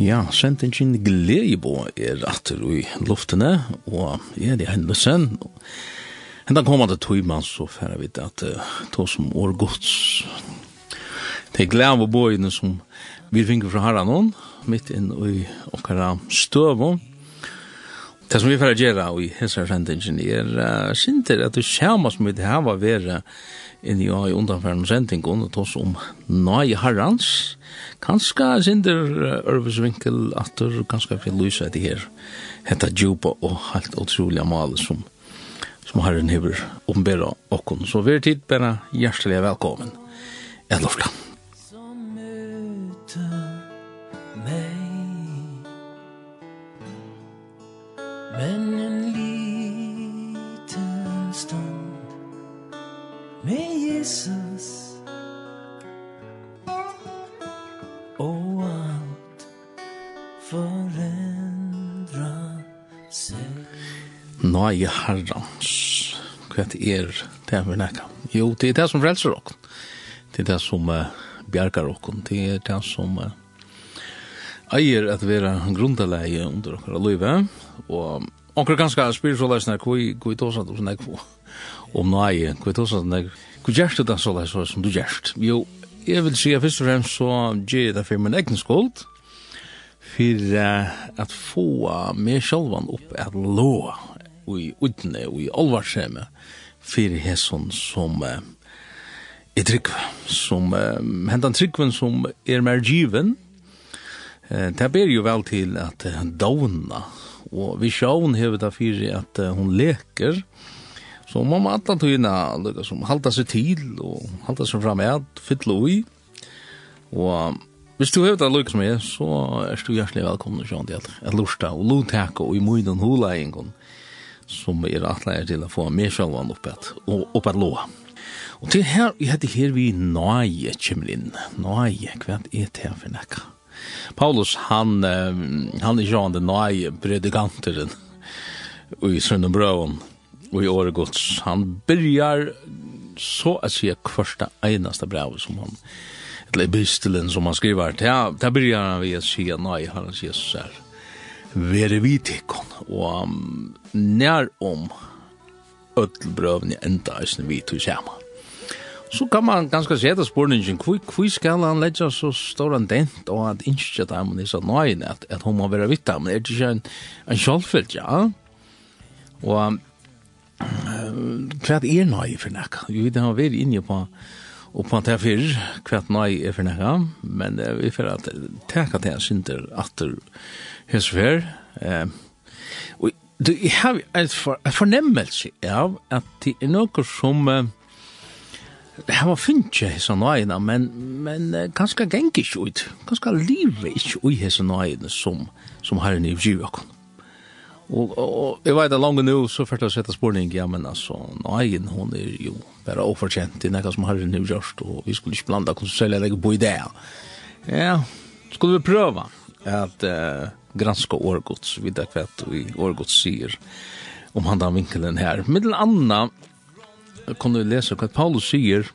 Ja, sentingen Glebo er atter i luftene, og er det hendelsen. det tog man så færre vi at to som år gods. Det er glede av bøyene som vi finner fra herren midt inn i okkara støv. Det som vi får gjøre i hessar sentingen er uh, sinter at du skjermas med det her var inn i i undanfæren sendingen og tås om nøye herrans. Kanskje sinder Ørvesvinkel atter, kanskje vi lyser etter her. Hetta djupa og helt utrolig mal som, som herren hever åpenbæra okkon. Så vi er tid bare hjertelig velkommen. Jeg lovla. nåje herrens. Hva er det vi nekka? Jo, det er det som frelser okken. Det er det som uh, bjergar okken. Det er det som uh, eier at vi er grunnleie under okkara løyve. Og onker ganske spyrir så leisne, hva er tåsat hos nekvo? Om nåje, hva er tåsat hos nekvo? Hva gjerst det så leisne som du gjerst? Jo, jeg vil si at først og fremst så gjer det for min egen skuld for uh, at få meg sjølvan opp at låa i utne og i alvarseme fyrir hesson som uh, er trygg som uh, hentan tryggven som er mer given uh, det ber jo vel til at uh, dauna og vi sjån hever det fyrir at uh, hun leker så må man alla tøyna lukka som halda seg til og halda seg fram med fylla ui og Hvis du hevet av lukk som er, så er du hjertelig velkommen til Sjøen Jeg at og lontaka og i munnen hulaingen som er atleier til å få mer sjølvan opp et, opp et låa. Og til her, jeg heter her vi nøye kommer inn. Nøye, hva er det for nekka? Paulus, han, han er sånn den nøye predikanteren i Sønnebrøven og i Åregods. Han byrjar så å si kvørsta einaste brev som han, eller bistelen som han skriver. Det, det byrjar han ved å si nøye, han sier så her være vi tikkon, og um, nær om ødelbrøvene enda eisen vi til sjama. Så kan man ganske seta spurningen, hvor skal han legge så stor en dent, og at innskje det er disse nøyene, at, at hun må være vitt men er det ikke en, en sjálfelt, ja? Og um, hva er nøy for nek? Vi vet han var inne på og på det fyrir, kvart nei er for nekka, men eh, vi får at teka til en synder at atter hesfer. Eh, og du, jeg har et, for, et fornemmelse av at det er noe som eh, har var finnje hese nøyene, men, men ganske geng ikke ut, ganske livet ikke ut hese nøyene som, som har en i givet okkon. Og, og jeg vet at langt nå, så først jeg sette spørning, ja, men altså, neien, hun er jo bare overkjent i noe som har nu gjørst, og vi skulle ikke blanda hvordan selv jeg legger på i. Ja, skulle vi prøve at uh, granska årgods, vidda hva vi årgods sier om han den vinkelen her. Middel anna, kan du lese hva Paulus sier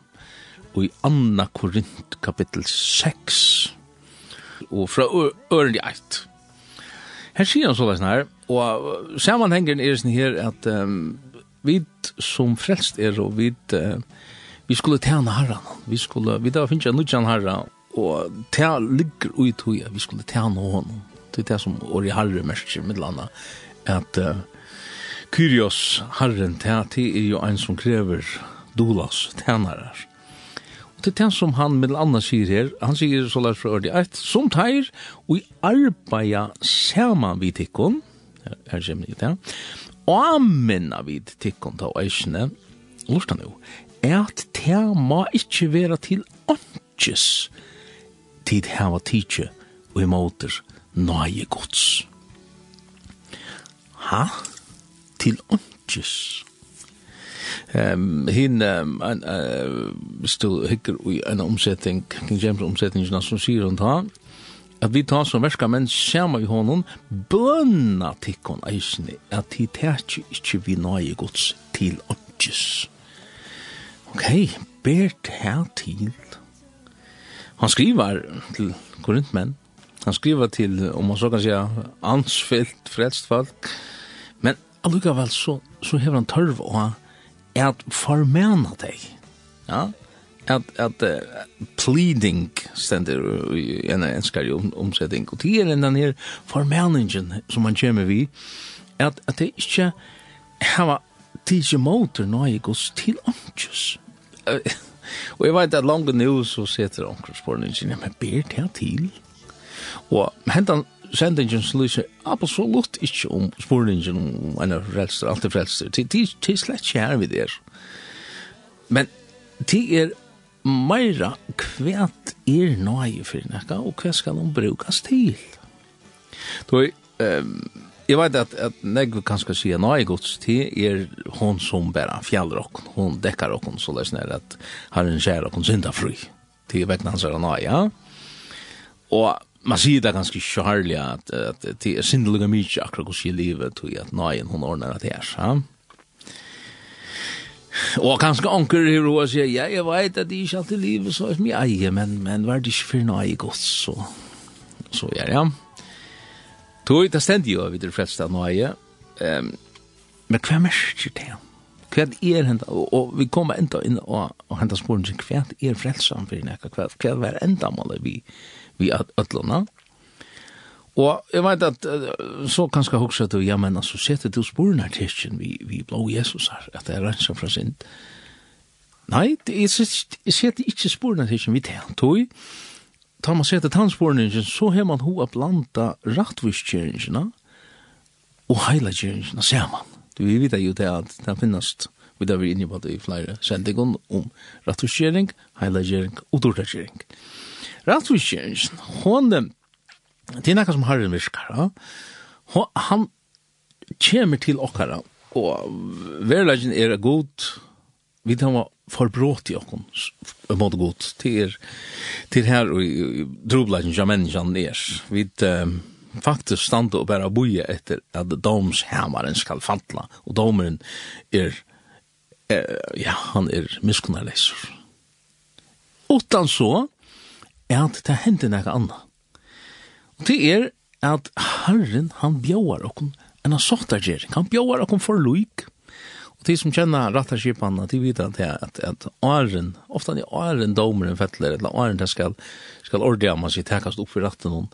i Anna Korint kapittel 6, og fra Ørnjeit. Her sier han så sånn her, Og sammanhengen er sånn her at um, vi som frelst er og vi uh, vi skulle tjene herren. Vi skulle, vi da finnes jeg nudjan herren og tja ligger ut tog vi skulle tjene honom. Det er det som åri herre merker med landa at uh, Kyrios herren tja er jo en som krever dolas tjænarar. Og er det som han med landa sier her, han sier så lær fra ordi eit, som teir og i arbeida saman vi tikkun, her kommer i det. Og minna vid tikkon ta eisne, lortan jo, er at det må ikkje vera til åndkjes tid heva tidsje og i måter nøye gods. Ha? Til åndkjes. Ehm hin en stod hikker i en omsetning, King James omsetning, som sier hun ta, at vi tar som verska menn sjama i honom, bønna tikkon eisne, at de tætje ikkje vi nøye gods til åndjes. Ok, ber tæ til. Han skriver til korintmenn, han skriver til, om man så kan sija, ansfyllt, frelst folk, men allukavall så, så hever han tørv å ha, at formena deg. Ja, at at uh, pleading stendur i en enskar om, omsetting og tiden enn den her formelningen som man kommer vi at, at det ikke hava tidsi motor nøye gos til åndkjus og jeg vet at langt nu så setter åndkjus på den ja, men ber det til og hentan sendingen som lyser absolutt ikke om spurningen om en av frelster, alt er frelster. Det er slett ikke her vi der. Men det er meira kvært er nøye for nekka, og hva skal hon brukes til? Då, um, jeg vet at, at negg kan skal si nøye gods til er hon som bæra fjaller okken, hon dekkar okken, så det er at har en kjær okken synda fri, til vekna hans er nøye, ja? Og man sier det ganske kjærlig at, at, at det er sindelige mye akkurat hos i livet, til at nøyen hon ordner at det er, ja? Og kanskje anker ro og sier, ja, jeg vet at det ikke alltid livet så er som jeg eier, men, men var det ikke for noe eier godt, så, så gjør jeg. Tog, det stendte jo videre frelst av noe eier. Um, men hva merker det? Hva er henta? Og, og vi kommer enda inn og, og henta sporen til hva er frelst samfunnet? Hva, hva er enda målet vi, vi ødlåna? Og jeg vet at, så kan jeg huske at du, ja, men altså, sette du sporen her tidsjen, vi, vi blå Jesus her, at det er rensa fra sind. Nei, jeg sette ikke sporen her tidsjen, vi tar tog, tar man sette tannsporen her så har man hoa blanda rattviskjeringsina og heilagjeringsina saman. Du, vi vet jo det at det finnes, vi da vi inne på det i flere sendingen, om rattviskjering, heilagjering og dordagjering. Rattviskjeringsina, hon dem, Det er noe som Herren virker. Ja? Han kommer til okkara, og verleggen er god, vi tar var forbråt i okkon, måte god, til, til her og drobleggen som menneskene er. Vi um, faktisk standa og bare boje etter at domshammaren skal fantla, og domeren er, er ja, han er miskunnarleser. Utan så, er at det hender noe annet Det er at Herren, han bjauar okkon en av sottargjering. Han bjauar okkon for loik. Og de som kjenner rattarskipanna, de vet at, at, at åren, ofta er åren domeren fettler, eller åren det skal, skal ordea man sier tekast opp for ratten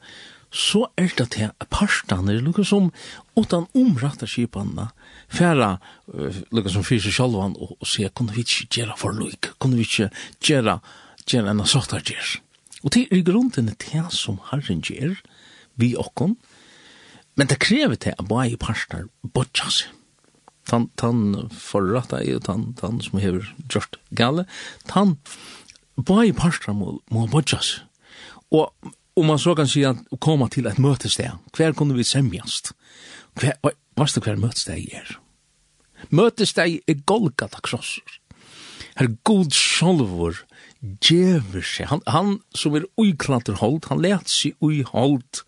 så er det til partene, lukka som utan om skipanna, færa lukka som fyrir seg sjálvan og, og sier, kunne vi ikke gjøre for loik, kunne vi ikke gjøre, gjøre en av sottargjering. Og det er grunden til det som Herren gjør, vi okkon, men det krever til at bare parster bortja seg. Tan, tan forrata er jo tan, tan som hever gjort gale, tan bare parster må, må bortja seg. Og om man så kan si at koma til et møtested, hver kunne vi semjast? Hver, varst det hver møtested er? Møtested er Golgata krosser. Her god sjolvor djever seg. Han, han som er uiklater hold, han let seg ui hold.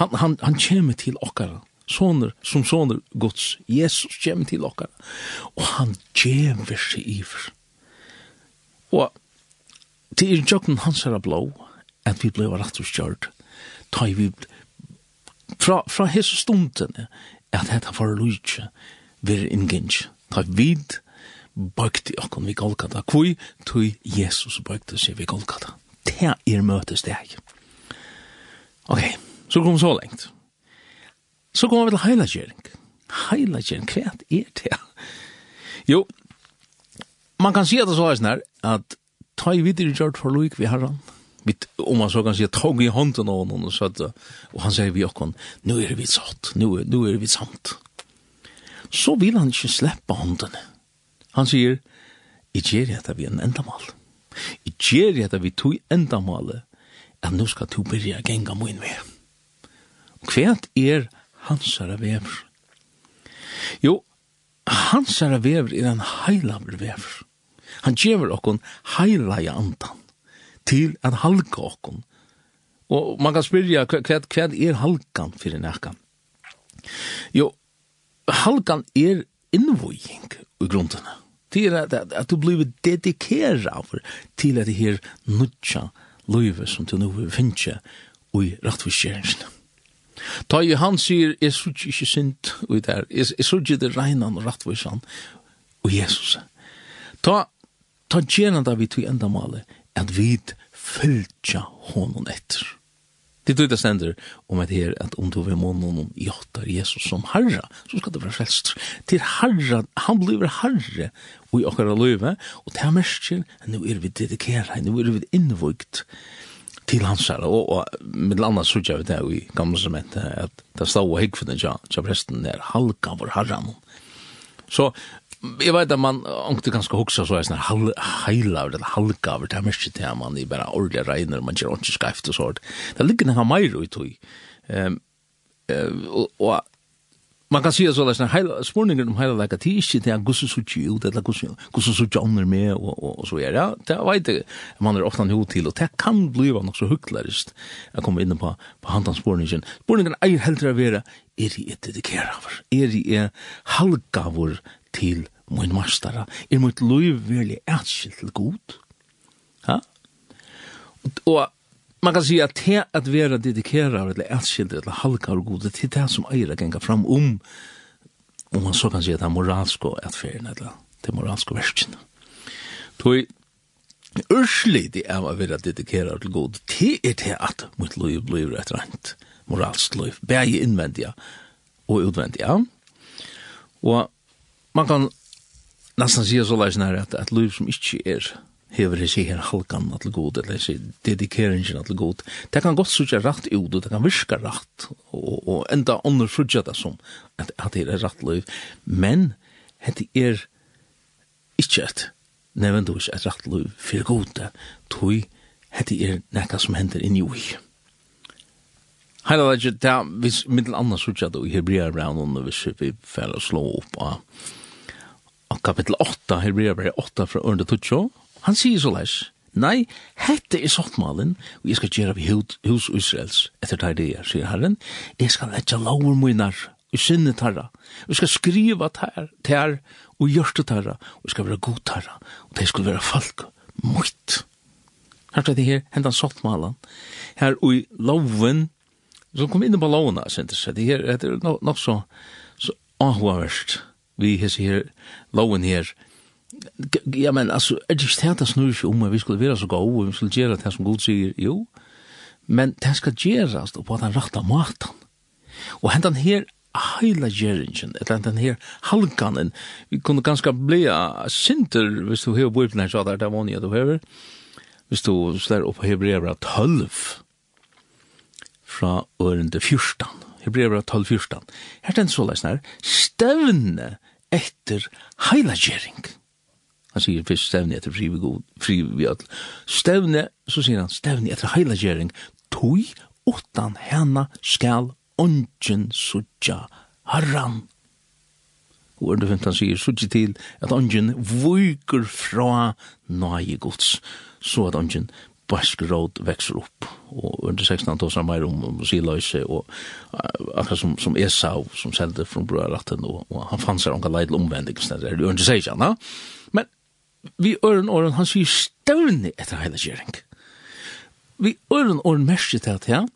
Han, han, han kommer til okkara. Soner, som soner gods. Jesus kommer til okkara. Og han djever seg iver. Og det er jokken hans er blå, at vi blei rett og stjørt. Ta vi fra, fra hese stunden, at dette var lujtje, vi er ingenj. Ta vid, bøkte okkon vi Golgata. Kui tui Jesus bøkte seg vi Golgata. Det er møtes deg. Ok, så kom så lengt. Så kom vi til heilagjering. Heilagjering, hva er det? Jo, man kan si at det så er sånn her, at ta i videre gjørt for loik vi herran, Mitt, om man så kan si, tog i hånden av honom, og, så og han sier vi okkon, nu er vi satt, nu, nu er vi samt. Så vil han ikke slippe hånden. Han sier, «I gjer jeg det vi en endamal. I gjer jeg det vi tog endamale, at nå skal du byrja genga min vei. Og hva er hansara vever? Jo, hansara vever er en heilaver vever. Han gjever okkon i andan til at halka okkon. Og man kan spyrja, hva, hva er halkan fyrir nekkan? Jo, halkan er innvåging i grunden. Det til at, at, at du blir dedikera til at det her nudja løyve som du nå finner i rettforskjæringene. Ta i han sier, jeg sørger ikke synd i der, jeg sørger det regnan og rettforskjæren og Jesus. Ta, ta gjerna da vi tog enda male, at vi følger honom etter. Det tog det stender om at her, at om du vil må noen i åttar Jesus som herra, så skal det være frelst. Til herra, han blir herre i okkara løyve, og det er mest mersker, nå er vi dedikera, nå er vi innvukt til hans her, og, og med landa sutja vi det i gamle sementet, at det stod og hyggfunnet ja, ja presten er halka vår herran. Så jeg vet at man ångte ganske hoksa så er sånn hal, heilaver, eller halgaver, det er mersker til man i bare ordelig regner, man gjør ordentlig skreift og sånt. Det ligger nekka meir ut i. Um, og, og man kan säga så där hela spårningen om hela lika tid shit där gusse så ut eller gusse gusse så jobbnar med och och så är det. Det vet jag man är ofta hot till och det kan bli något så hucklarist jag kommer in på på handans spårningen spårningen är helt att vara är det det dedikerad är det halka vår till min mastara? Är mitt liv väldigt ärskilt till god? Ha? Och man kan säga att det att vara dedikerad eller älskande eller halka och det till det som eier gänga fram om om man så kan säga att det är moralsk och att färgen eller det moralsk och världsken. Tog ursli det er å være dedikerad til god det er det at mitt liv blir et rent moralsk liv begge innvendige og utvendige. Og man kan nesten si så läs när at et liv som inte är hever hese her halkan til god, eller hese dedikeringen til god. Det kan godt sutja rakt ut, og det kan virka rakt, og, og enda ånder frutja det som at, at det er rakt liv. Men hette er ikkje et, nevendus et rakt liv, fyrir god, tog hette er nekka som hender inni ui. Heila det er hvis middel anna sutja det i Hebrea braun, hvis vi fyrir slå opp av kapitel 8, Hebrea 8 fra 1-2, Han sier så leis, nei, hette er sottmalen, og jeg skal gjøre vi hos Israels etter der det er, sier Herren, jeg skal etja laur munar, og sinne tarra, og skal skriva tar, tar, og hjørte tarra, og skal være god tarra, og det skal være folk, møyt. Her er det her, hendan sottmalen, her og i loven, som kom inn på loven, det her, det er nok så, så ahvaverst, vi hessi her, loven her, ja, men altså, er det ikke det snur ikke om at vi skulle være så gode, og vi skulle gjøre det som Gud sier, jo, men det skal gjøres på den rette maten. Og hentan her heila gjeringen, eller den her halkanen, vi kunne ganske bli sinter, hvis du hever bort så der, det vanlig at du hever, hvis du slår opp Hebreabra 12, fra ørende 14, Hebreabra 12, 14, her er den så leisner, stevne etter heila gjering. Han sier først stevne etter fri vi god, fri vi all. Stevne, så sier han, stevne etter heilagjering, tog utan henne skal ongen sutja harran. Og under 15 sier sutja til at ongen vuker fra nage gods, så at ongen bask råd vekser opp. Og under 16 tås han meir om siløyse, og uh, akkurat som, som Esau, som selde fra brøyratten, og, og han fann seg omka leidel omvendig, under 16, ja. Men vi øren åren, han sier støvnig etter heilagjering. Vi øren åren merker til at her,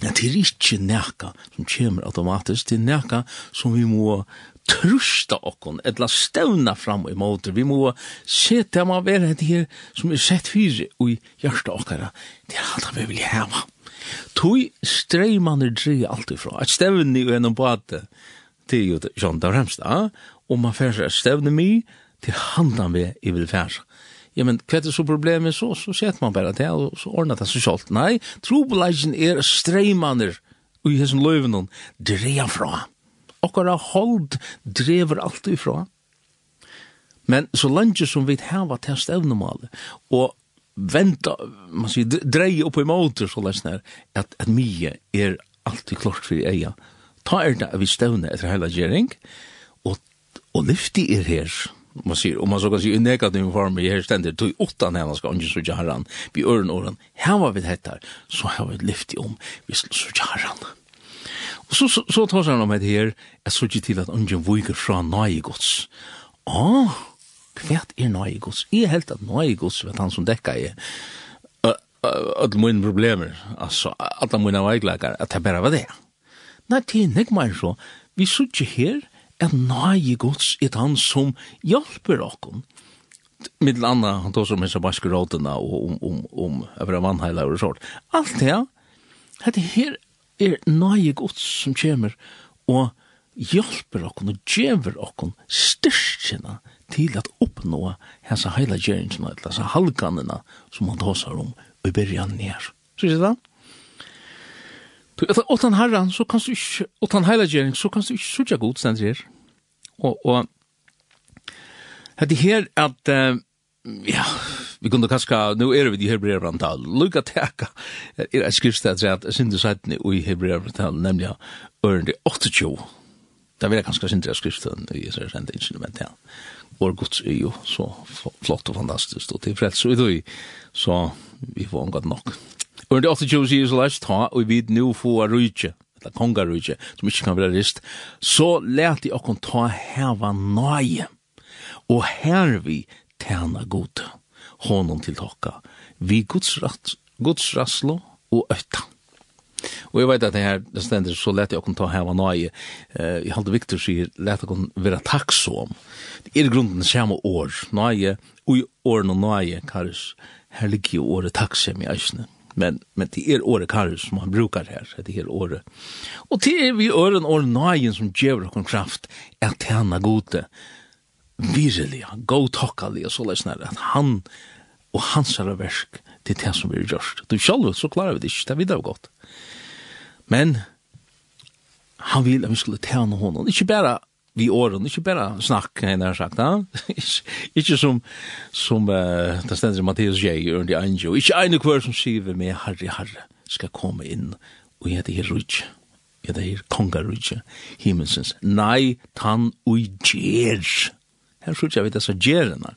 at det er ikke nækka som kommer automatisk, det er nækka som vi må trusta okkon, etla stevna fram i måter, vi må se til man være det her som er sett fyri i hjärsta okkara, det er alt vi vil heva. Tui streimaner dri alt ifra, et stevni og enn bate, det er jo John Darhemstad, og man fyrir stevni mi, til handan vi i vil færs. Ja, men hva er det så problemet så, så set man bare det, og så ordner det seg selv. Nei, trobeleisen er streimaner i hessen løyvenon, dreia fra. Okkara hold drever alt ifra. Men så langt som vi hava til stevnumale, og venta, man sier, dreie opp i måter, så lesner, at, at mye er alltid klart for eia. Ta er det vi stevne etter heila gjering, og, og lyfti er her, man sier, og man så kan si, i negativ form i her stendet, tog åttan henne skal ikke sørge herren, vi øren åren, her var vi dette, så har vi lyft om, vi skal sørge herren. Og så, så, så tar han om det her, jeg så ikke til at ungen viker fra nøye gods. Åh, hva er nøye gods? Jeg er helt at nøye gods, vet han som dekker jeg, alle mine problemer, altså, alle mine veiklekker, at det bare var det. Nei, det er ikke mer så. Vi sørger her, at nøye gods er han som hjelper okken. Middel anna, han tog som hessa baske rådena og om, om, om, om vannheila og sånt. Alt det, det her er nøye gods som kommer og hjelper okken og gjever okken styrkjena til at oppnå hessa heila gjerningsna, hessa halganina som han tåsar om og i byrjan nær. Så er det? Utan herran, så kan du ikke, utan heilagjering, så kan du ikke sutja god stendt her. Og, og, det her at, uh, ja, vi kunde kanska, nu er vi i Hebreabranta, lukka teka, er et skriftstad at sindu sætni i Hebreabranta, nemlig ørende 28, da vil jeg kanska sindu skriftstaden i Israel sendte instrument her. Vår gods er jo så flott og fantastisk, og til frelst, så i så vi får omgått nok. Under 28 years last ta, og vi nu få rujtje, eller kongarujtje, som ikke kan være rist, så lærte jeg okken ta heva nøye, og her vi tjena god, honom til tokka, vi Guds, rast, og øtta. Og jeg vet at det her det stender så lett jeg kan ta heva nøye. Uh, jeg halte Victor sier lett jeg kan være takksom. Det er grunden samme år. Nøye, og i årene nøye, karis, her ligger jo året takksom i eisene men men det är året karus som han brukar här det är året. och det är vi ören och nagen som ger oss kraft att tjäna gode virkelig go talkali så läsnar att han och hans verk det är det som vi gjort du själv så klarar vi det inte det vidare gott men han vill att vi skulle tjäna honom inte bara vi åren, ikke bare snakk, jeg har sagt, ikke som, som uh, det stender Mathias J. og under Anjo, ikke ene kvar som sier vi med Harry Harry skal komme inn, og jeg heter her rydde, jeg heter her konga rydde, himmelsens, nei, tan ui gjer, her sier jeg vet disse gjerene,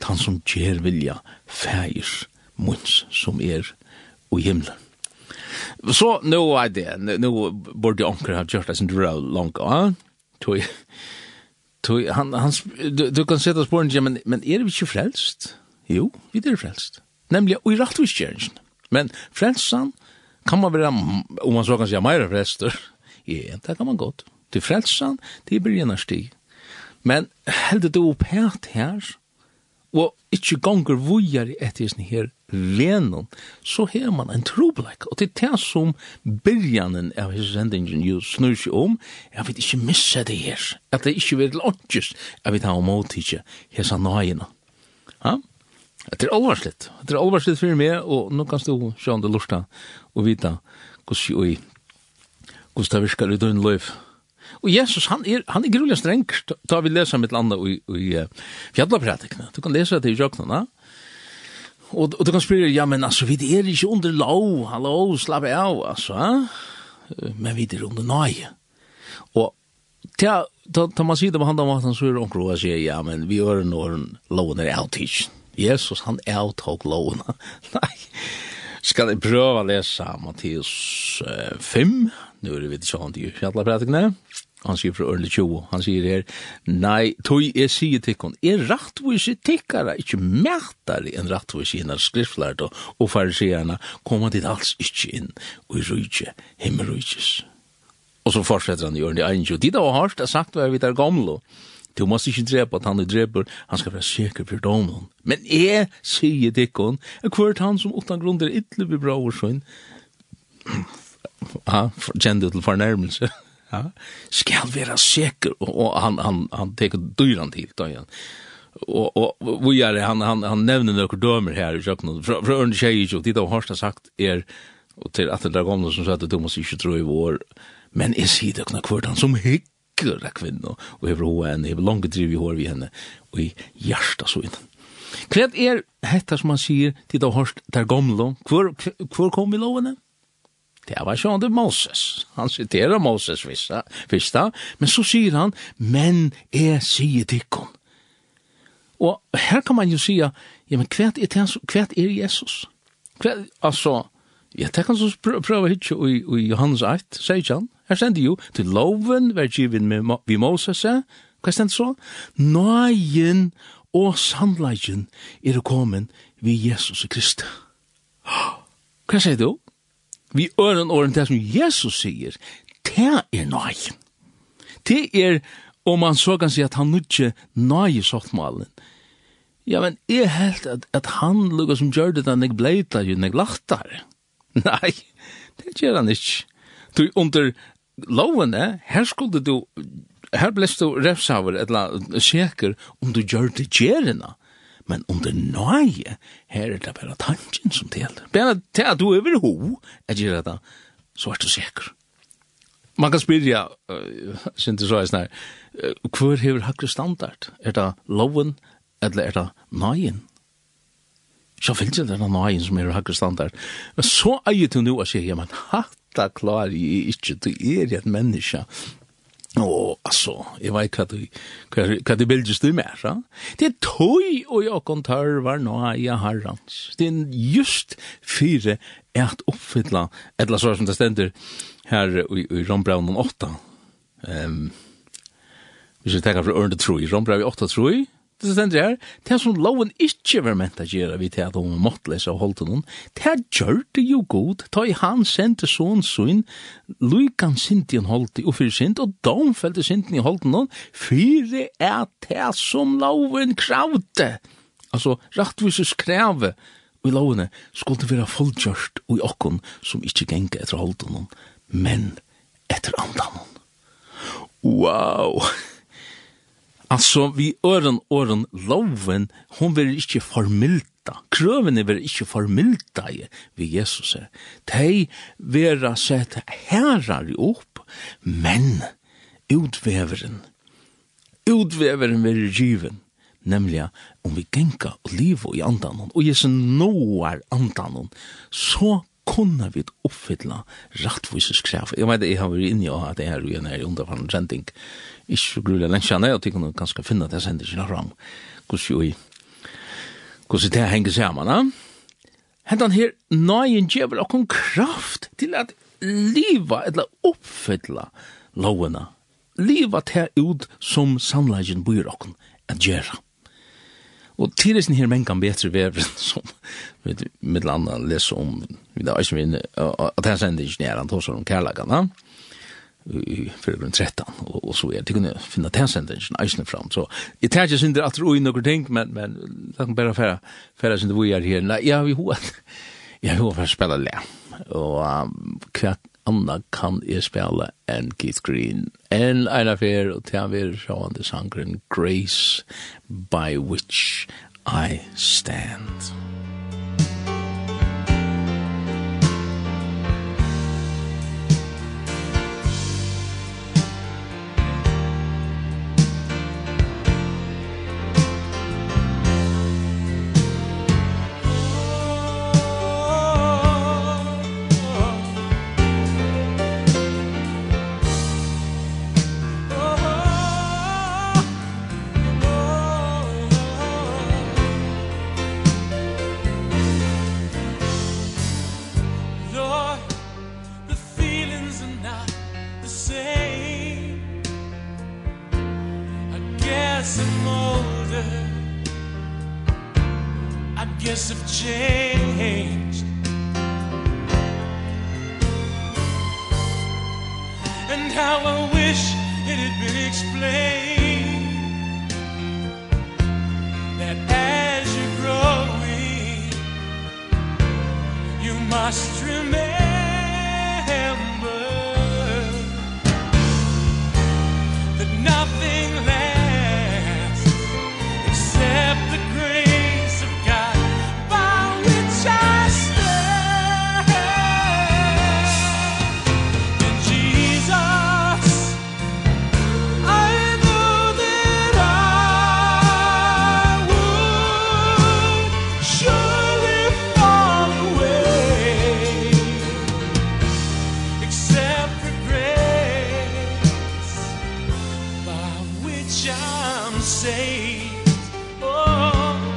tan som gjer vilja, feir munns som er ui himmelen. Så nå er det, nå burde jeg omkring ha gjort det sin drøy langt, ja? tog tog han han du, du kan sätta spåren ja, men men är vi inte frälst? Jo, vi är frälst. Nämligen i rättvis Men frälsan kan man vara om man så kan säga mer frälster. Ja, det kan man gott. till frälsan, det blir en stig. Men heldur du upp här og ikkje gonger vujar vojar i ett her venon, så har man en trobleik. Og det er det som byrjanen av hans sendingen jo snur seg om, jeg vil ikke missa det her, at det ikke vil åndjes, jeg vil ta om åtidje, hans anøyene. Ja? Det er alvarslitt. Det er alvarslitt for meg, og nå kan du sjå om det lusta og vita hvordan oi, hvordan det virkar i døgn løyf. Og Jesus, han er, han er grulig streng, da vi leser mitt landa i, i, uh, fjallapratikene. Du kan lese det i jøknene, og, og du kan spørre, ja, men altså, vi er ikke under lov, hallo, slapp av, altså, eh? men vi er under nøye. Og ta, ta, ta man sier det på handa maten, så er det omkro å sier, ja, men vi er når loven er outage. Jesus, han avtok loven. Nei, skal jeg prøve å lese Mattias 5, nu er det vidt sånn til fjallapratikene. Ja han sier fra Ørle 20, han sier her, nei, tog jeg sier til henne, er rattvise tikkere, ikke mætare enn rattvise henne skriftlært og, og fariserene, kommer dit alls ikke inn og i rujtje, himmelrujtjes. Og så fortsetter han i Ørle 21, de da har hardt, jeg sagt hva vi der gamle, Du måste ikke drepa at han er dreper, han skal være sikker for domen. Men jeg sier tikkun, er hvert han som utan grunn er vi bra årsøyn, ha, kjende til fornærmelse. ja, skal være sikker, og og han, han, han teker dyran til, da igjen. Og, og vi er, han, han, han nevner noen dømer her i kjøkkenen, fra, fra Ørne Kjejic, og dit har Horsta sagt er, og til at det er noen som sier at du måste ikke tro i vår, men jeg sier det kunne kvart han som hikker av kvinne, og jeg vil ha henne, jeg vil langt driv i hår vi henne, og i hjertet så inn. Hva er dette som han sier, dit har det er gamle, hvor, hvor kom vi lovene? Det var sånn det Moses. Han siterer Moses vissa, vissa, men så sier han, men jeg sier tikkum. Og her kan man jo sige, ja, men hva er, kvært er Jesus? Hva, altså, ja, det kan så prøve hitje i, i Johannes 8, sier han. Her stender jo, til loven var givet med, vi Moses, hva stender så? Nøyen og sannleggen er kommet vi Jesus Kristus. Hva sier du? vi øren åren det som Jesus sier, det er nøy. Det er, om man så kan si at han nødje nøy i softmalen. Ja, men er helt at, at han lukka som gjør det da nek bleita jo nek lachtar. Nei, det gjør han ikke. Du, under lovene, her skulle du, her blest du refsaver, eller seker, om du gjør det gjerina men under nøye, her er det bare tanken som teler. Bare til at du er over ho, jeg gjør det, så er du sikker. Man kan spyrja, ja, uh, synes du så er snar, uh, hvor hever hakre standard? Er det loven, eller er det nøyen? Så finnes det denne nøyen som er hakre standard. Men så er jo til nå å si, ja, men hatta klar jeg ikke, du er et menneske, Og altså, jeg vet hva du, hva, hva du bildes du med, ja? Det er tøy og jeg kan var nå i herrens. Det er just fire et oppfylla, et eller annet som det stender her i, i Rombraunen 8. Um, hvis vi tenker fra Ørne Troi, Rombraunen 8 Troi, det stender her, det som loven ikke var ment å gjøre vi til at hun måtte lese og holdt noen, det gjør det jo god, da i han sendte sånn sånn, lykken sint i en holdt og fyrir sint, og domfelte sint i holdt noen, fyrir er det som loven kravde. Altså, rettvises kreve i lovene skulle det være fullgjørst og i okken som ikke genge etter holdt noen, men etter andan. Wow! Altså, vi øren øren, loven, hon vil ikke formilta. Krøvene vil ikke formilta i vi Jesus er. De vera sett herrar opp, men utveveren, utveveren vil given, nemlig om vi genka og livet i andan, og Jesu noar andan, så kunna vi oppfylla rettvises krav. Jeg vet, jeg har vært inne i at det er jo en her undervann rending, ikke så grulig lenge siden, og tykker noen ganske finne at jeg sender ikke noe fram. Hvordan jo i, hvordan det henger sammen, da? Hentan her, nøyen djevel og kon kraft til at liva, eller oppfylla lovene. Liva til ut som samleggen byr okken at gjøre. Og tidligere her menn kan betre vever som med landa lese om, vi da ikke minne, at her sender ikke nere, han tåser om kærlagene, da? i den 13 og, og så er. Det kunde finna tendensen isen fram. Så jeg tar ikke synder at in några ting men men låt mig bare færa færa synder vi är här nej ja vi har jag har för spela le og um, hva anna kan jeg spela enn Keith Green? Enn en en og til han vil sjående sangren Grace by which I stand. I'm saved oh.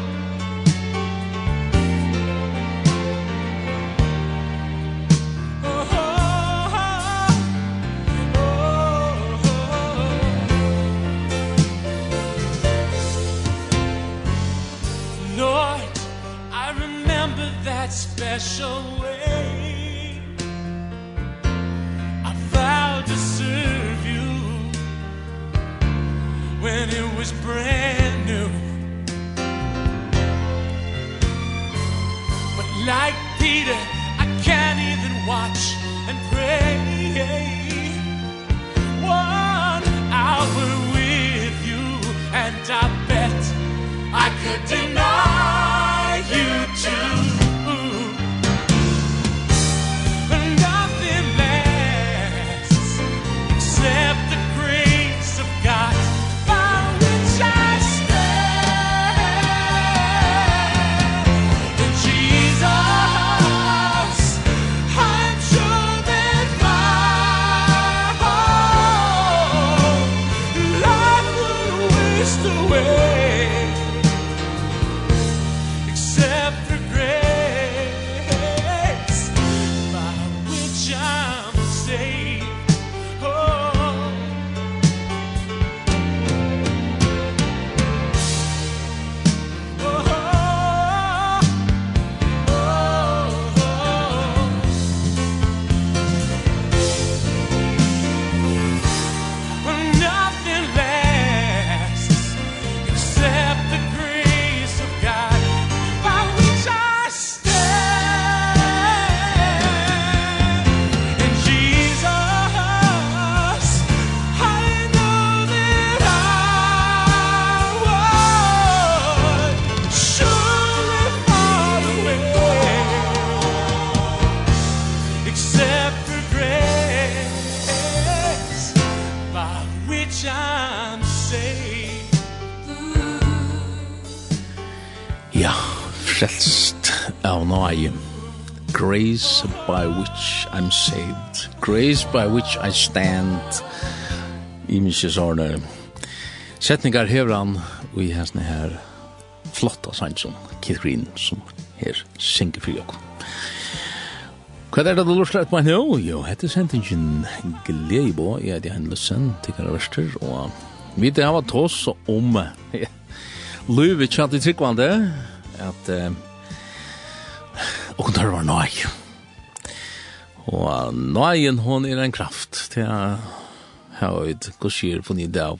Lord, I remember that special way. bread grace by which I'm saved, grace by which I stand, i mykje sårne setningar hever han, og i hans her flotta sannsson, Keith Green, som her synger for jokk. Hva er det du lort lett meg nå? Jo, hette sentingen Gleibo, jeg er det en tikkere verster, og vi det har vært tås om løyve tjatt i tryggvande, at uh, og der var nøy. Og nøyen hon er en kraft til å ha et kursier på nye dag.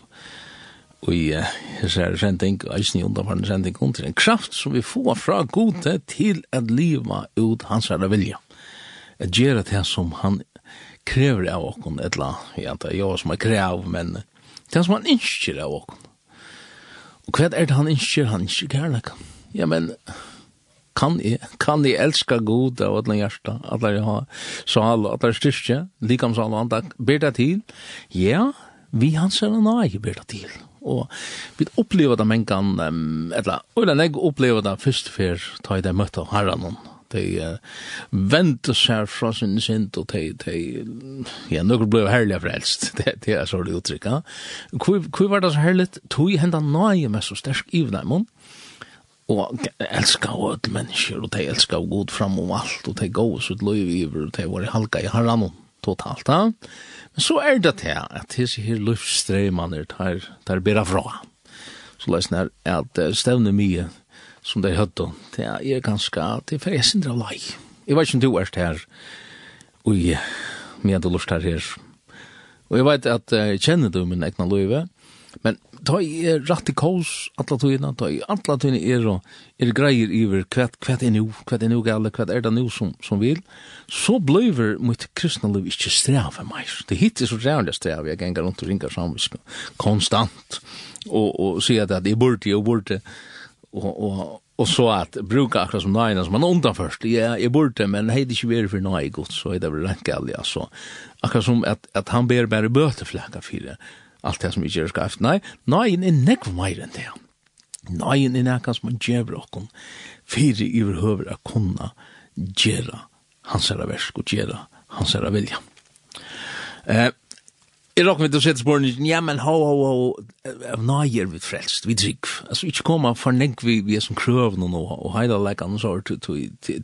Og jeg ser sending, og jeg snir under hverandre sending, og en kraft som vi får fra gode til at liva ut hans herre vilja. At gjøre det som han krever av okken, et eller annet, jeg antar, jeg som er krev, men det som han innskjer av okken. Og hva er det han innskjer? Han innskjer kærleik. Ja, men kan jeg, kan jeg elska god av alle hjärsta, alle jeg har sal, alle styrke, likamsal og antak, ber det til, ja, vi hans er nøy, ber det til. Og vi opplever det men kan, um, eller, eller jeg opplever det først før ta i det møtte herren, de uh, vente seg fra sin sint, og de, de ja, noen ble herlig frelst, det, det er så det uttrykket. Hvor var det så herlig? Tog hendan nøye med så sterk i dem, og elska og öll mennesker, og de elska og god fram om alt, og de gav oss ut løy iver, og de var i halka i harran totalt, ja. Men så er det det at disse her luftstreimene tar, tar bera fra. Så løsne er at stevne mye som de hødde, det er ganske, det er fyrir sindra lei. Jeg vet ikke om du er her, ui, med du lust her her. Og jeg vet at jeg kjenner du min egna løyve, men ta er rætt i kås alla tøyna, ta i alla tøyna er og er greier iver hva hva er nu, hva er nu gale, hva er det nu som, som vil, så bløyver mitt kristna liv ikkje strave meir. Det hitt er så rævlig strave, jeg gengar rundt og ringar samvisk konstant, og, og sier at jeg burde, jeg burde, og, og, og så at bruka akkurat som nøyna som man undan først, ja, jeg burde, men hei det ikke veri for nøy godt, så er det vel rent gale, altså. Akkurat som at, at han ber bare bøteflekka fyrir, alt det som vi gjør skreft. Nei, nøyen er nekv meir enn det. Nøyen er nekv som man gjør okken fyrir iverhøver a kunna gjøre hans herra versk og gjøre hans herra vilja. Eh, Jeg råkker vi å sette spørsmål, ja, men ho, ho, ho, av nøyer vi frelst, vi drygg. Altså, ikke koma for nekk vi, vi er som krøvn og noe, og heila lekan og sår,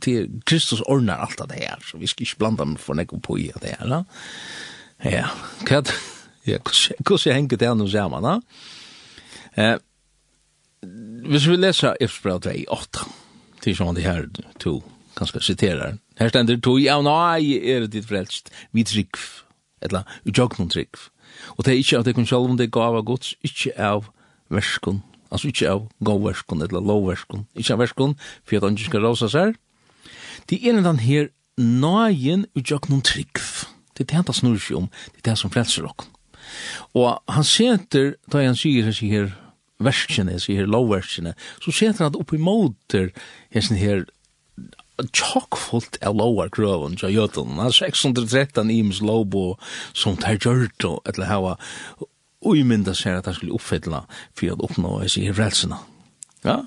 til Kristus ordnar alt av det her, så vi skal ikke blanda med for nekk og på i av det her, da. Ja, hva er? Ja, hvordan henger det nå sammen, da? Eh, hvis vi leser Efsbrev 2, 8, til sånn det her to ganske siterer. Her stender to, ja, nei, er det ditt frelst, vi trygg, eller ujognum trygg. Og det er ikke av det kun selv om det gav av gods, ikke av verskon, altså ikke av gåverskun, eller lovverskun, ikke av verskon, for at han ikke skal rosa seg. Det er en den her, nøyen ujognum trygg. Det er det han tar snurr seg om, det er det som frelser okken. Og han seter, da han sier, han sier, verskene, sier lovverskene, så seter han opp i måter, hesten her, tjokkfullt av lovar grøven til jøtun. Han 613 ims lovbo som tar gjørt og etter hava uimynda seg at han skulle oppfylla for å oppnå hese i frelsina. Ja?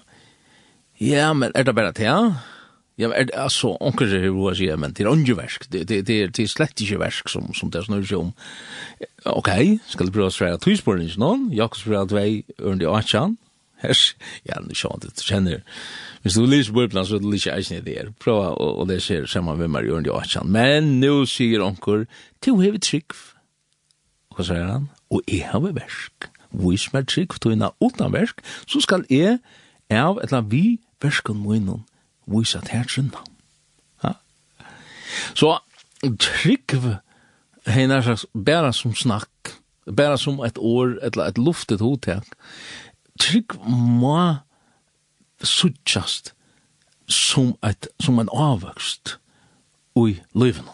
Ja, men er det bare til, ja? Ja, er det altså, onker sier hva sier, men det er onge versk, det, det, det, det er slett ikke versk som, som det snur seg om. Ok, skal du prøve å svære tøysporen ikke noen, Jakobs brev 2, ørende 8, Hers, ja, nu sjå, du kjenner, hvis du lyser på så er du lyser eisen i det. Prøv å, lese her sammen med meg ørende 8, men nu sier onker, til hever trygg, hva sier han, og jeg har versk, vis meg trygg, to er uten versk, så skal jeg, av eller vi, versken må innom, vise tætsinna. Ja. Så trygg henne slags bæra som snakk, bæra som et år, et, et luftet hotek, trygg må suttjast som, et, som en avvøkst i løyvene.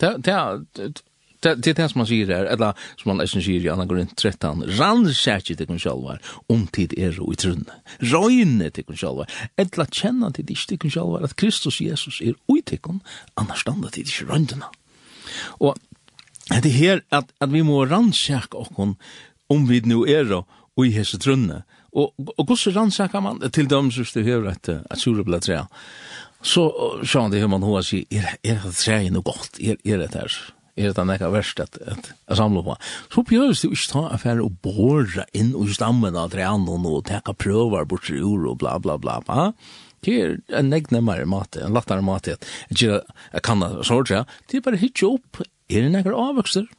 Det, det, det, Det er det som man sier her, eller som man nesten sier i Anna Gorint 13, rannsärkje til kun sjalvar, om tid er i trunne. røyne til kun sjalvar, eller känna til dis til kun sjalvar, at Kristus Jesus er ui til kun, annars standa til dis röjndena. Og det er her at, at vi må rannsjaka okkon om vi nu er og i hese trunne. Og, og hvordan rannsjaka man til dem som du hører at, at surabla trea? Så sjå det hur man hva sier, er, er det treet noe godt? Er, er det her? er det nekka verst at, at, at samla på. Så bjøres det jo ikke ta affære og borra inn og stammen av treanen og teka prøvar bort til ur og bla bla bla bla. Det er en negg nemmare mat, en lattare mat, at jeg kan det sorgja, det er bare hitje opp, er det nekkar avvøkster?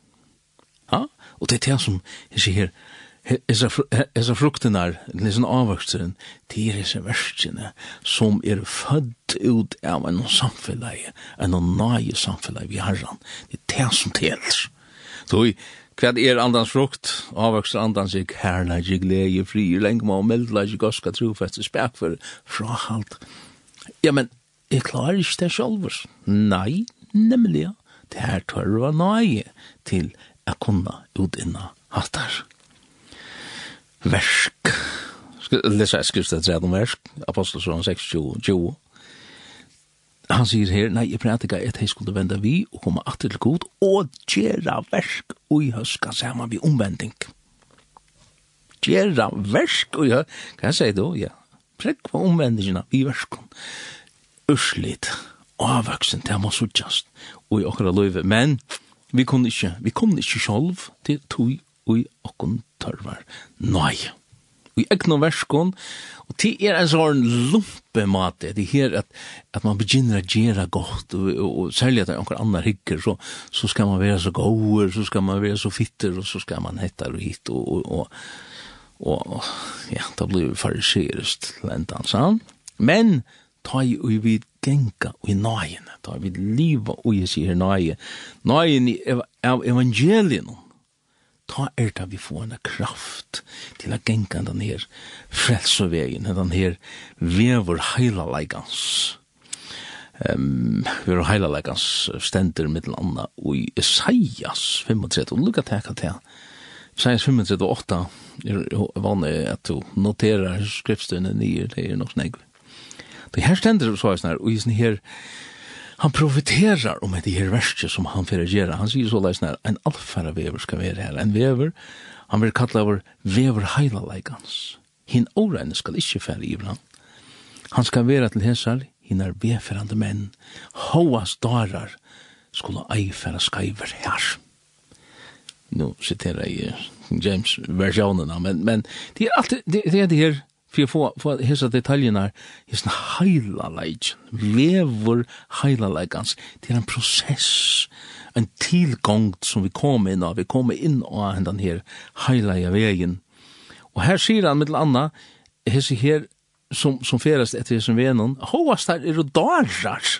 Ja, og det er det som, jeg sier her, Esa fruktenar, nissen avvöxteren, det er esa verskene som er født ut av en samfellag, en nøye samfellag vi har han. Det er det som tels. Så hva er andans frukt? Avvöxter andans ik herna, ik glede, fri, lengma meldla, ik goska, trofeste, spekfer, frahalt. Ja, men jeg klarer ikke det sjolvers. Nei, nemlig, det her tørva nøye til jeg kunne utinna hattar versk. Lesa et tredje om versk, Apostelsson 6, Han sier her, nei, jeg prater ikke at jeg skulle vende vi og komme atter til god og gjøre versk og i høska sammen vi omvending. Gjøre versk og i høska, hva sier du? Ja, Prekk på omvendingina vi verskon. Urslit, avvaksen, det må suttjast og i okra løyve, men vi kunne ikke, vi kunne ikke sjolv til tog ui okkun tørvar. Nei, ui egnu verskon, og ti er en sånn lumpe mate, det her at, at man begynner å gjøre godt, og, og, og særlig at det er anker annar hikker, så, så skal man være så gåer, så skal man være så fitter, og så skal man hetta og hit, og, og, og, og ja, da blir vi fariserist til enda han, Men, ta i ui vi genka ui nøyene, ta i vi liva ui sier nøyene, nøyene av evangelien, ta er det vi får en kraft til å genka den her frelsevegen, den her vever heila leikans. Um, vi har heila leikans stender mittel anna i Isaias 35, og lukka teka til Isaias 35 og 8 er vanlig at du noterar skriftstøyne nye, det er nok snegg. Det her stender så er sånn og i sånn her, han profiterar om det her verste som han fyrir gjera. Han sier så leis nær, en alfæra vever skal være her, en vever, han vil kalla over vever heilaleikans. Hinn åreine skal ikkje fære i han. Han skal være til hesar, hinn er beferande menn, hoas darar, skulle eifæra skaiver her. Nå siterar jeg James-versjonen, men, men det er alltid, det, det er det her, for å få, få hese detaljene her, hese heila leikjen, lever heila leikans, det er en prosess, en tilgångt som vi kommer inn av, vi kommer inn av den her heila i vegin. Og her sier han mittel anna, hese her som, som ferast etter hese venon, hovast her er og darar,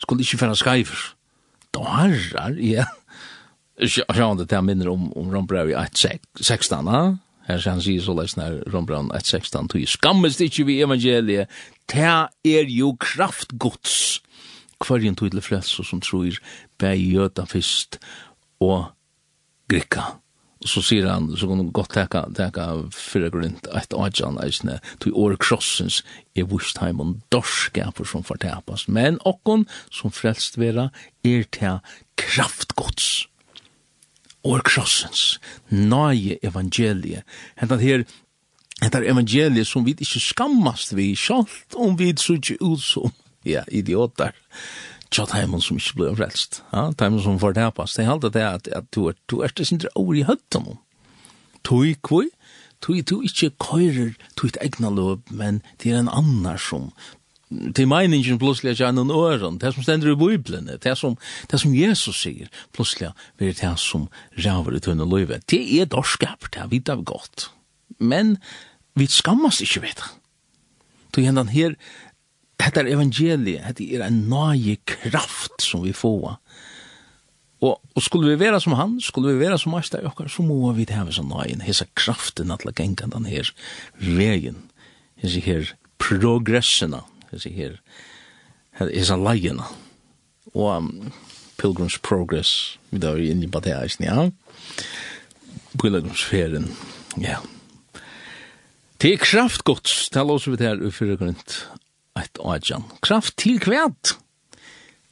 skulle ikke færa skaifer. Darar, ja. Sjående det han minner om, om Rombrau i 16, ja. Her han sier så leis nær Rombrand 1.16, «Tog skammest ikke vi evangeliet, ta er jo kraftgods, kvarjen tog til frelse som tror, bæg jøda fyrst og grikka.» Og så sier han, så kan du godt teka, teka fyrre grunnt, et ajan eisne, tog år krossens, er vust heim heimon dorskaper som fortapas, men okkon som frelst vera, er ta kraftgods og krossens, nøye evangeliet. Hentan her, hentan evangeliet som vi ikke skammast vi, sjalt om vi sutje ut som, ja, idiotar, tja taimon som ikke blir frelst, ja, taimon som får tapas. det er alltid det at, at du er, du er det sindre over i høtten, tui kvui, tui tu ikke køyrer tuit egna løp, men det er en annar som till meningen plötsligt er noen øren, det som stender i Bibelen, det som det som Jesus säger plötsligt blir det som räver ut tunne løyve. det är dorskap det vet av godt. men vi skammas inte vet då her, här er evangeliet det er en ny kraft som vi får Og, og skulle vi være som han, skulle vi være som meister okkar, så må vi heve sånn nøyen, hese kraften at la gengan den her veien, hese her progressena jeg her, her er sånn leiene, og um, Pilgrim's Progress, vi da er inne på det her, ja, Pilgrimsferien, ja. Det er kraftgods, det er også vi der, og fyrir grunnt, et åjan. Kraft til kvæt,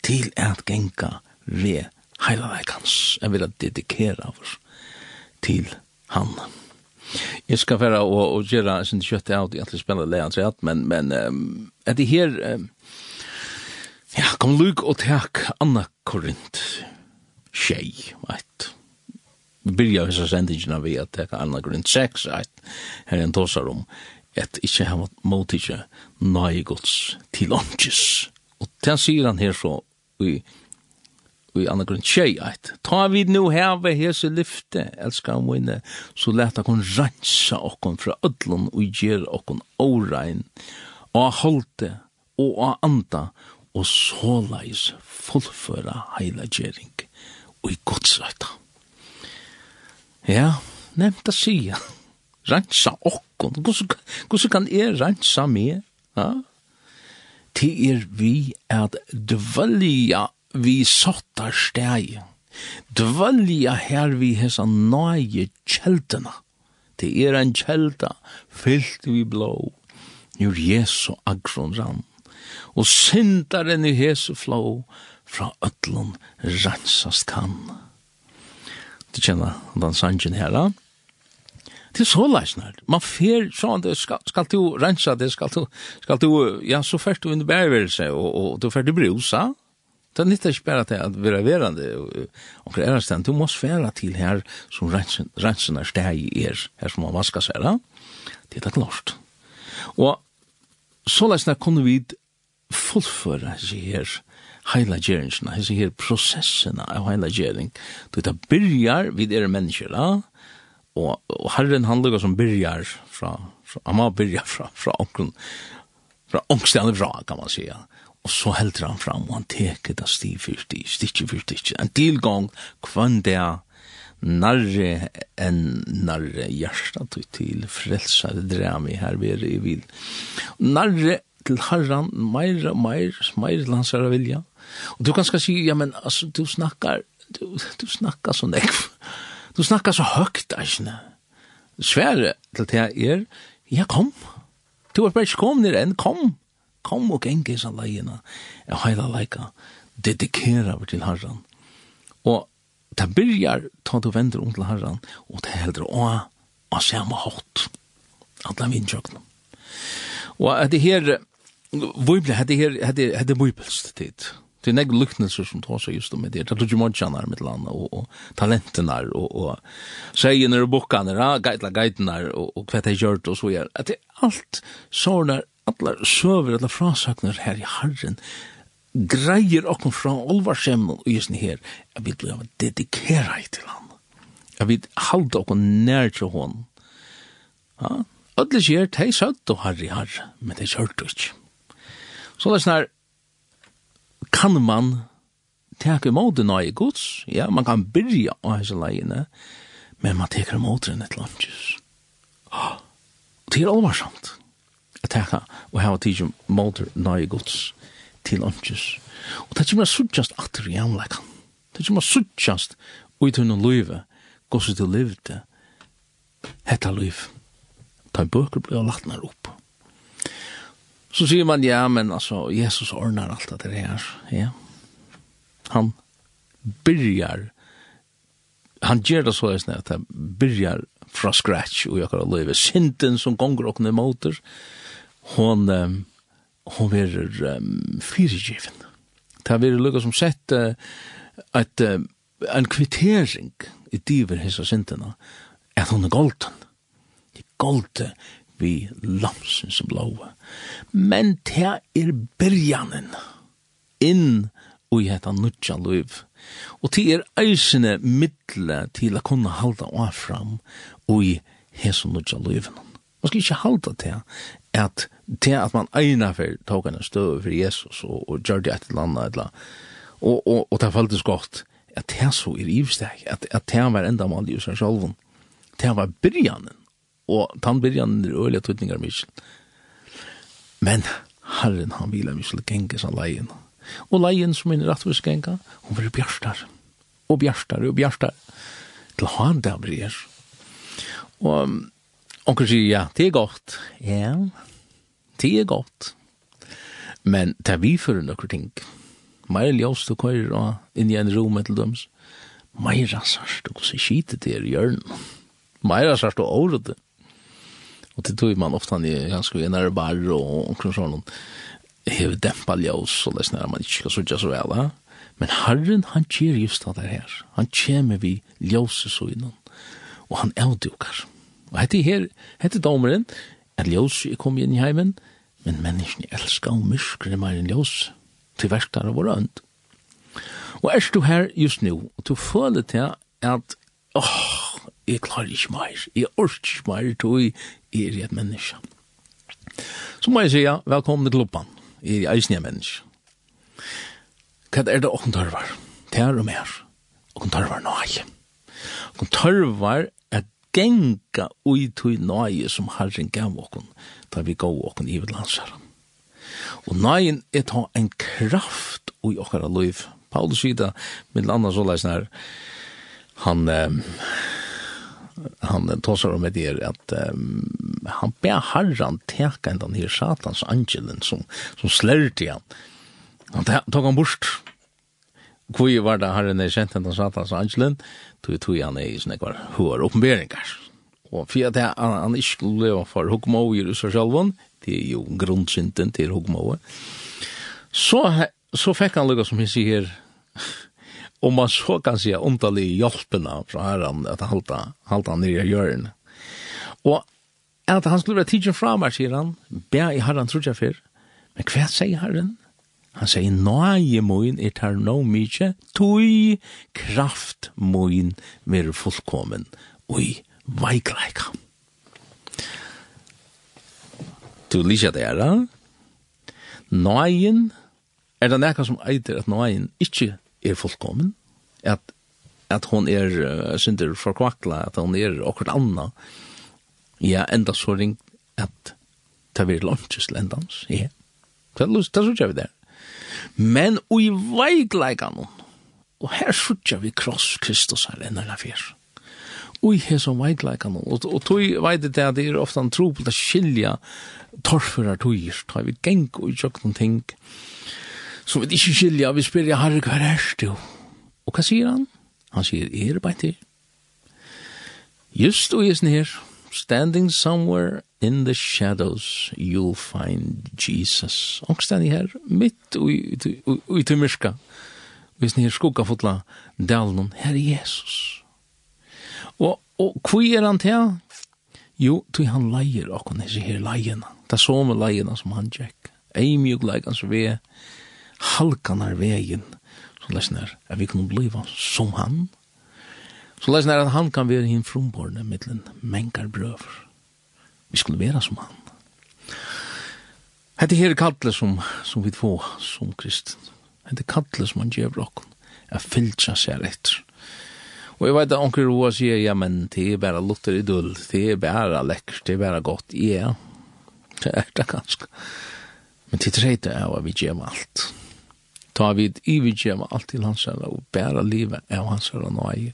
til at genka ved heilaveikans, jeg vil dedikera oss til han. Jeg skal være og, og gjøre sin kjøtt av, egentlig spille leian seg men, men um, er det her, um, ja, kom luk og takk, Anna Korint, tjej, veit. Vi byrjar hessa sendingina vi at takk, Anna Korint 6, veit, her er en tåsar om, et ikkje hava nøye gods til åndkjes. Og den sier han her så, i i andre grunn tjejt. Ta vi nu heve hese lyfte, elskar mine, så leta kon rensa okkon fra ödlun og gjer okkon årein, og holde og a anda, og såleis fullføra heila gjering og i godsrætta. Ja, nevnt a sia, rensa okkon, hvordan kan jeg rensa meg? Ja? Det er vi at dvelja vi sottar steg. Dvølja her vi hesa nøye kjeldena. Det er en kjelda fyllt vi blå. Njur Jesu agron rann. Og syndaren i Jesu flå fra ötlun rensast kan. Du kjenner den sangen her, da? Det er så leisner. Man fer sånn, det skal, skal du rensa, det skal du, skal du, ja, så fyrst du under bærvelse, og, og du fyrst du brusa, Det er nyttig bare til at vi er verande og det er stand, du må svære til her som rensene steg er, her som man vasker seg, det er klart. Og så lesna kunne vi fullføre seg her heila gjeringsna, her prosessene av heila gjering. Du vet, det byrjar vid er mennesker, og, og herren handler som byrjar fra, fra han må byrja fra, fra onkron, fra onkstene fra, kan man säga og så heldur han fram, og han teker det stiv for stiv, stikki for en tilgang kvann det narre en narre hjärsta tog til frelsare drami her ved i vil. Narre til herran, meir, meir, meir til hans herra vilja. Og du kan skal si, ja, men altså, du snakkar, du, du snakkar så nekv. Du snakkar så høgt, eisne. Svære til det er, ja, kom. Du er bare ikke kom nere enn, kom. Kom kom og geng i sånn leina, og heila leika, dedikera vi til herran. Og det byrjar, ta du vender om til herran, og det heldur å, å sjama hatt, alla vindjøkna. Og at det her, Vibel, det her hade hade vibelst tid. Det nägg luknelser som tar seg just om det. Det tog ju man tjänar med land og og och og talenterna och och sägen och bockarna, guidla guiderna och och kvätta gjort og så gjør Att det allt såna allar søver, allar frasagnar her i harren, greier okkur fra olvarsemmen og just her, at vi bli dedikera til han. At vi halda okkur nær til hon. Ja, Ödle sier, de søtt og harri harri, men de sørt ikke. Så det er sånn kan man teka imot en nøye gods, ja, man kan byrja av hese leiene, men man teker imot en et lunches. Det er alvarsamt at taka og hava tidsi målter nøye gods til omkjes. Og det er ikke mer at atter i anleggan. Det er ikke mer suttjast ui tunn og løyve gossi til løyvde hetta løyv. Ta bøker blei lagt nær opp. Så sier man, ja, men altså, Jesus ordnar alt det her, ja. Han byrjar, han gjør det så at han byrjar fra scratch og jeg kan løyve synden som gonger og nøymoter, og hon hon verður um, fyrirgivin. Ta verður lukka som sett uh, at uh, en kvittering i diver hessa syndina at hon er golden. Det golden vi lamsen som blåa. Men ta er byrjanen inn og i hetta nutja løyv. Og ti er eisene middle til å kunne halda og fram og i hesa nutja. Man skal ikke halda til at til at man eina for tog en støv for Jesus og, og gjør det et eller annet og, og, og det føltes godt at det så er ivstek at, at det var enda mål i seg selv det var byrjanen og den byrjanen er øyelig tøtninger mye men Herren han vil mye genge som leien og leien som er rettvis genge hun blir bjørstar og bjørstar og bjørstar til han der blir og Onkel sier, ja, det er godt. Ja, det er godt. Men det er vi for noen ting. Meir ljós du køyrer og inn i en rom etter døms. Meir sørst du hvordan skite det er i hjørn. Meir rasars du året det. Og det tog man ofte i ganske i nære bar og omkring sånn. Hev dempa ljós og det er man ikke skal sutja så vel. Men Herren han kjer just det her. Han kjer med vi ljós i søgnen. Og han avdukar. Og hette her, hette domeren, at ljós kom inn i heimen, men menneskene elskar og myskere meir enn ljós, til verktar av vår ønd. Og er du her just nu, og du føler til at, åh, oh, jeg klarer ikke meir, jeg orker ikke meir, du er et menneske. Så må jeg si, ja, velkommen til klubban, jeg er eisen jeg menneske. Hva er det åkken tørvar? Det er og mer. Åkken tørvar nøye. Åkken tørvar genga ui tui nøye som Herren gav okkon, da vi gav okkon i landsherren. Og nøyen er ta en kraft ui okkara liv. Paulus sida, mitt landa så leis nær, han, um, han tåsar om det er at um, han ber herran teka enn den her satans angelen som, som slærte han. Han tog han bort, Kui var det herren er kjent enn satans angelen, tog tog han i sånne kvar hår oppenberingar. Og for at han, han ikke skulle leve for hukmål i russar selv, det er jo grunnsynden til hukmål. Så, så fikk han lukka som han sier, om man så kan sier omtallig hjelpena fra herren, at han halta, halta han nere i hjørnet. Og at han skulle være tidsen fra meg, sier han, be i herren trodde jeg før, men hva sier herren? Han sier, nøye moin er tar no mykje, tui kraft moin mer fullkommen, ui veikleika. Du lysja det er, da? Nøyen, er det nekka som eitir at nøyen ikkje er fullkommen, at, at hon er, uh, synder forkvakla, at hon er okkur anna, ja, enda så ringt at det vil lønnsist lendans, ja. Det er så vi der men ui veikleikan og her sutja vi kross Kristus her enn eller fyr ui her som veikleikan og, og tui veit det at det er ofta en tro på det skilja torfurar tuir, tar vi geng og tjokken ting som vi ikke skilja, vi spyrir, herre, hva er du? Og hva sier han? Han sier, er det bare til? Just og jesne her, standing somewhere in the shadows you'll find Jesus. Og standi her mitt ui til myrka. Hvis ni her skugga fotla dalen, her er Jesus. Og, og kvi er han til? Jo, tog han leier okkon hese her leiena. Det er som leiena som han tjekk. Ei mjuk leikan som vi halkanar vegin. Så lesnar, er vi kan bliva som han. Så lesen er at han kan være hinn frumborne mittlen mengar brøver. Vi skulle være som han. Hette her kallet som, som vi få som kristen. Hette kallet som han gjør okken. Jeg fyllt seg etter. Og jeg vet at onker Roa sier, ja, men det er bare lutter i dull, det er bare lekkert, det er bare godt. Ja, det er det ganske. Men til tredje er at vi gjør alt. Ta vi i vi gjør alt til hans herre, og bare livet er hans herre nøye.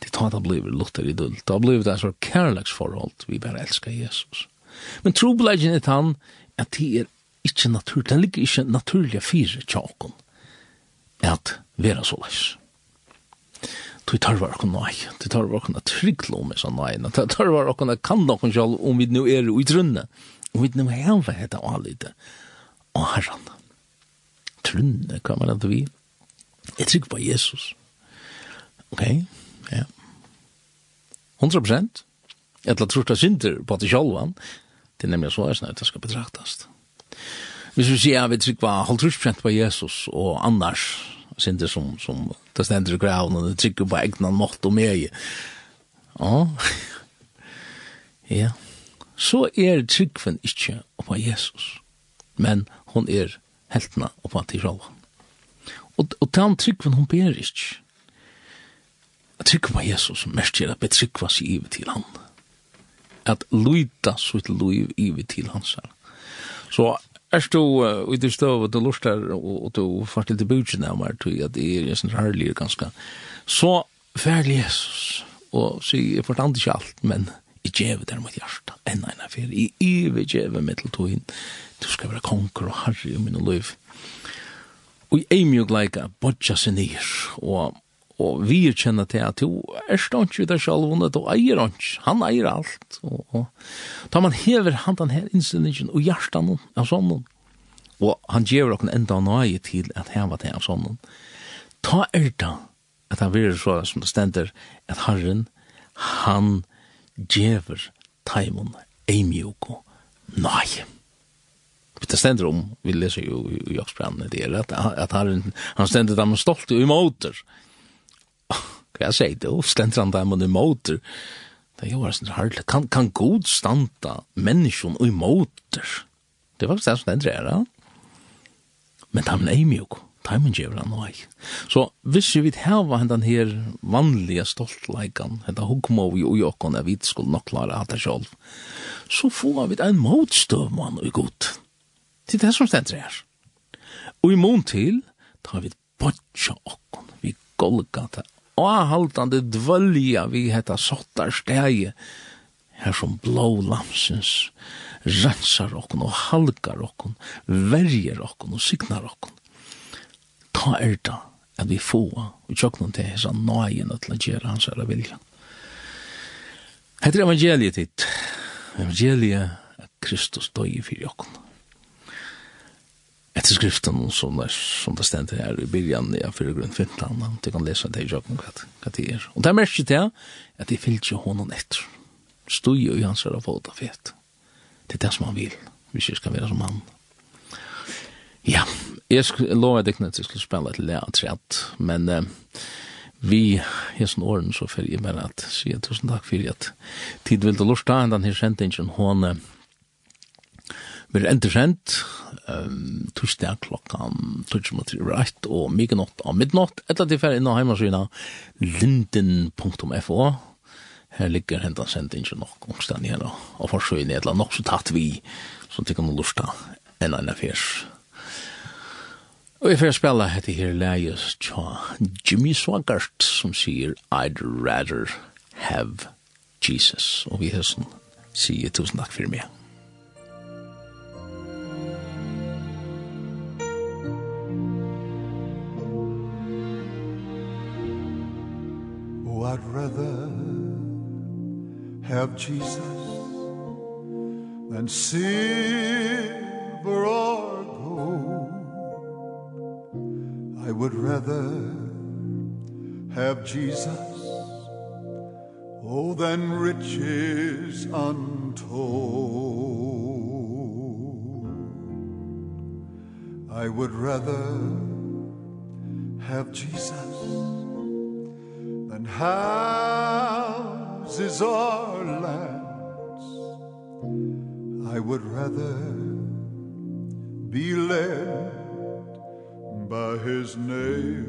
Det tar det blir lutter i dull. Det blir det så kärleksforhold. Vi bare elsker Jesus. Men trobladjen er han at det er ikke naturlig, det ligger inte naturliga fyra tjakon. Att vara så läs. Du tar var okkur nej. Du tar var och tryggla med sånn nej. Du tar var och kan nog kanske om vi nu er i trunne. Om vi nu heva heta och lite. Och herran. Trunne kan man inte vi. Jeg trygg på Jesus. ok? Okay? 100%. tror det synder på at det sjálvan, det er nemlig så er snart det skal betraktast. Hvis vi sier at vi trykva 100% på Jesus og annars synder som, som det stender i graven og det trykker på egna mått og meg. Ja, ja. Så er trykven ikke på Jesus, men hon er heltna på til sjálvan. Og, og den trykven hon ber ikke at på Jesus som mest gjør at betrykva seg ivet til han. At lyda sitt liv ivet til hans her. Så er du i det støv og du lustar og du får til det budgen av meg til at det er en sånn herlig og ganske. Så færlig Jesus og sier jeg forstand ikke alt, men jeg gjør det mot hjertet enn enn affär, i gjør det med til togin, du skal være konger og herre i min liv. Og jeg er mye glede, bodja seg nir, og og vi kjenner til at du er stånd ikke der selv, og du eier han han eier alt. Og, og, da man hever han den her innstillingen og hjertet av sånn, og han gjør dere enda nøye til at heva det av sånn, ta er det at han vil så som det stender, at Herren, han gjør taimen eimjoko nøye. Det stender om, vi leser jo i Jaksbrandene, det er at, at han, han stender dem stolt i måter, og Hva jeg sier det, er stendt han der og motor. Det er jo bare sånn hardt. Kan, kan god standa menneskjon og motor? Det var faktisk det som stendte her, ja. Men det er mjuk. Timen gjør han også. Så hvis vi vil hava den her vanlige stoltleikan, henne vi og ujokken, er vi skulle nok klare alt det selv, så får vi en motstøvmann og god. Det er det som stendt her. Og i mån til tar vi botja okkon, vi golgata avhaltande dvölja vi hetta sottar stegi her som blå lamsens rensar okkon og halkar okkon, verjer okkon og signar okkon. Ta er da at vi få og tjokknum til hans nøyen til å gjera hans herra vilja. Hetta er evangeliet ditt. Evangeliet at Kristus døy fyrir okkon etter skriften som, det, som det stendte her i byrjan ja, for grunn 15, at du kan lese det i jobben hva, hva det er. Og det er mest til at de fyllt jo honom etter. Stod jo i hans her av fota fet. Det er det som han vil, hvis jeg skal være som han. Ja, jeg lover deg at jeg skulle spille et lea trett, men eh, vi hesten åren så fyrir jeg bare at sier tusen takk fyrir at tid vil du lort da, enn den her sendingen hånden Vi er endersendt um, torsdag klokkan torsdag mot rett og mykjenått av midnått Etter til ferie innan heimasyna linden.fo Her ligger hentan sendt sendingen nok omstand igjen og forsøgene et eller nok så tatt vi som tykker noe lorsta enn enn affærs. Og jeg får spela hette her leies tja Jimmy Swaggart som sier I'd rather have Jesus. Og vi høysen sier tusen takk for meg. I'd rather have Jesus than silver or gold. I would rather have Jesus oh than riches untold. I would rather have Jesus houses or lands I would rather be led by his nail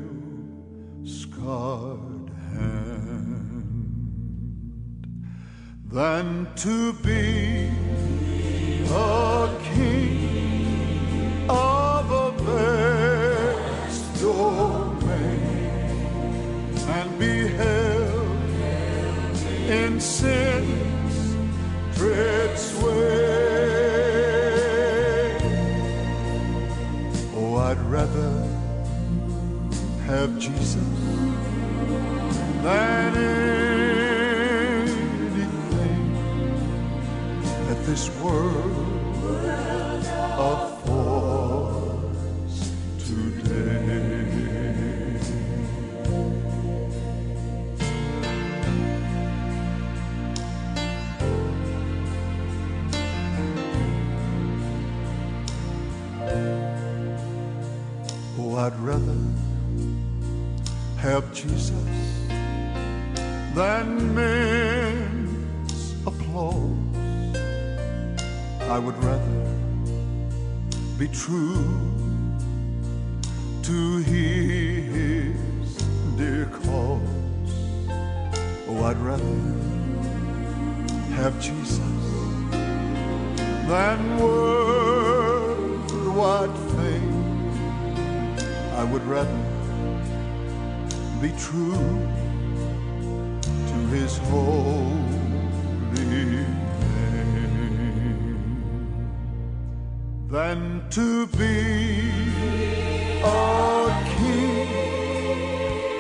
scarred hand than to be a king. have Jesus. Than anything that this world Jesus. Than men's applause. I would rather be true to his dear cause. Oh, I'd rather have Jesus than worldwide fame. I would rather be true to his holy name than to be a king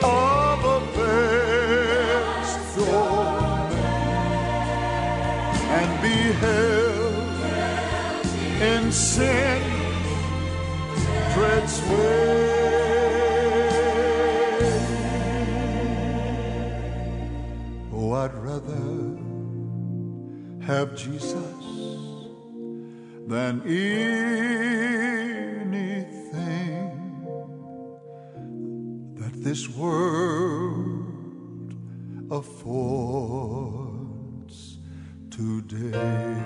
of a vast throne and be held in sin treads way rather have Jesus than anything that this world affords today.